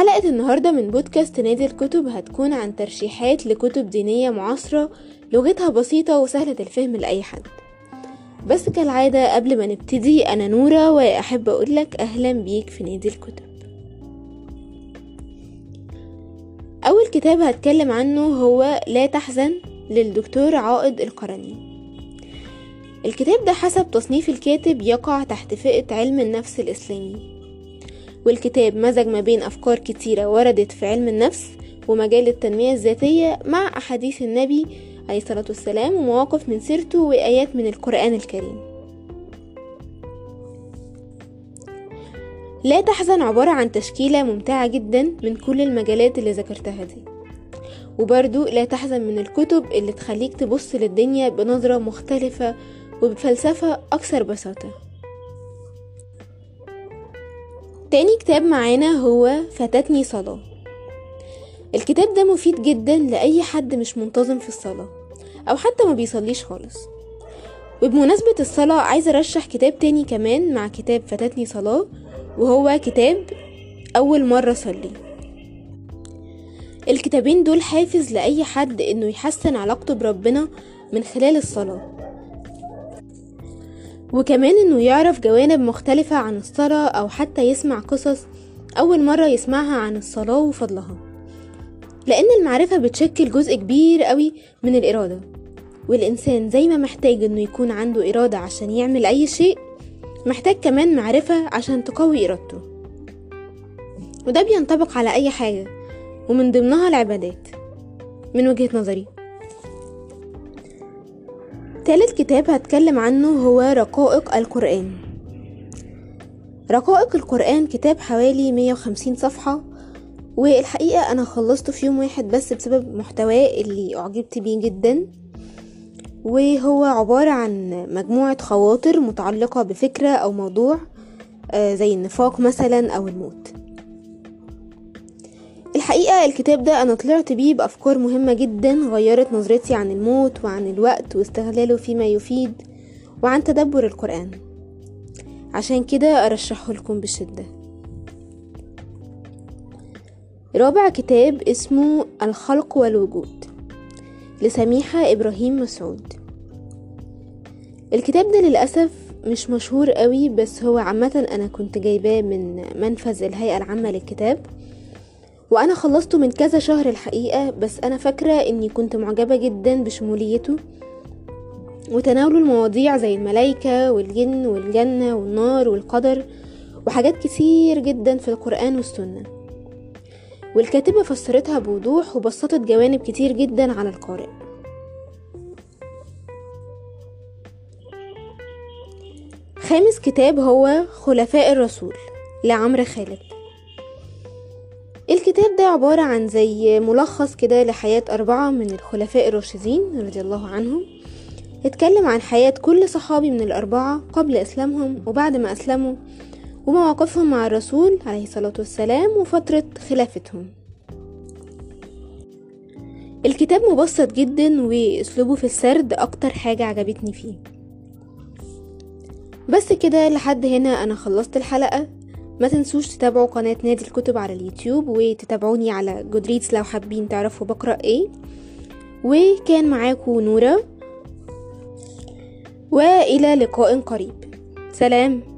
حلقة النهاردة من بودكاست نادي الكتب هتكون عن ترشيحات لكتب دينية معاصرة لغتها بسيطة وسهلة الفهم لأي حد. بس كالعادة قبل ما نبتدي أنا نورة وأحب أقولك أهلا بيك في نادي الكتب. أول كتاب هتكلم عنه هو لا تحزن للدكتور عائد القرني. الكتاب ده حسب تصنيف الكاتب يقع تحت فئة علم النفس الإسلامي. والكتاب مزج ما بين أفكار كتيرة وردت في علم النفس ومجال التنمية الذاتية مع أحاديث النبي عليه الصلاة والسلام ومواقف من سيرته وآيات من القرآن الكريم. لا تحزن عبارة عن تشكيلة ممتعة جدا من كل المجالات اللي ذكرتها دي. وبرضو لا تحزن من الكتب اللي تخليك تبص للدنيا بنظرة مختلفة وبفلسفة أكثر بساطة. تاني كتاب معانا هو فاتتني صلاة. الكتاب ده مفيد جدا لأي حد مش منتظم في الصلاة أو حتى ما بيصليش خالص. وبمناسبة الصلاة عايزة أرشح كتاب تاني كمان مع كتاب فاتتني صلاة وهو كتاب أول مرة صلي الكتابين دول حافز لأي حد إنه يحسن علاقته بربنا من خلال الصلاة. وكمان إنه يعرف جوانب مختلفة عن الصلاة أو حتى يسمع قصص أول مرة يسمعها عن الصلاة وفضلها. لأن المعرفة بتشكل جزء كبير قوي من الإرادة. والإنسان زي ما محتاج إنه يكون عنده إرادة عشان يعمل أي شيء محتاج كمان معرفة عشان تقوي إرادته. وده بينطبق على أي حاجة ومن ضمنها العبادات. من وجهة نظري. تالت كتاب هتكلم عنه هو رقائق القرآن. رقائق القرآن كتاب حوالي 150 صفحة والحقيقة أنا خلصته في يوم واحد بس بسبب محتواه اللي أعجبت بيه جدا. وهو عبارة عن مجموعة خواطر متعلقة بفكرة أو موضوع زي النفاق مثلا أو الموت. الحقيقة الكتاب ده أنا طلعت بيه بأفكار مهمة جدا غيرت نظرتي عن الموت وعن الوقت واستغلاله فيما يفيد وعن تدبر القرآن. عشان كده أرشحه لكم بشدة. رابع كتاب اسمه الخلق والوجود لسميحة إبراهيم مسعود. الكتاب ده للأسف مش مشهور قوي بس هو عامة أنا كنت جايباه من منفذ الهيئة العامة للكتاب. وأنا خلصته من كذا شهر الحقيقة بس أنا فاكرة إني كنت معجبة جدا بشموليته وتناوله المواضيع زي الملايكة والجن والجنة والنار والقدر وحاجات كتير جدا في القرآن والسنة. والكاتبة فسرتها بوضوح وبسطت جوانب كتير جدا على القارئ. خامس كتاب هو خلفاء الرسول لعمرو خالد. الكتاب ده عبارة عن زي ملخص كده لحياة أربعة من الخلفاء الراشدين رضي الله عنهم. اتكلم عن حياة كل صحابي من الأربعة قبل إسلامهم وبعد ما أسلموا ومواقفهم مع الرسول عليه الصلاة والسلام وفترة خلافتهم. الكتاب مبسط جدا وأسلوبه في السرد أكتر حاجة عجبتني فيه. بس كده لحد هنا أنا خلصت الحلقة. ما تنسوش تتابعوا قناة نادي الكتب على اليوتيوب وتتابعوني على جودريتس لو حابين تعرفوا بقرأ إيه. وكان معاكم نورة وإلى لقاء قريب. سلام.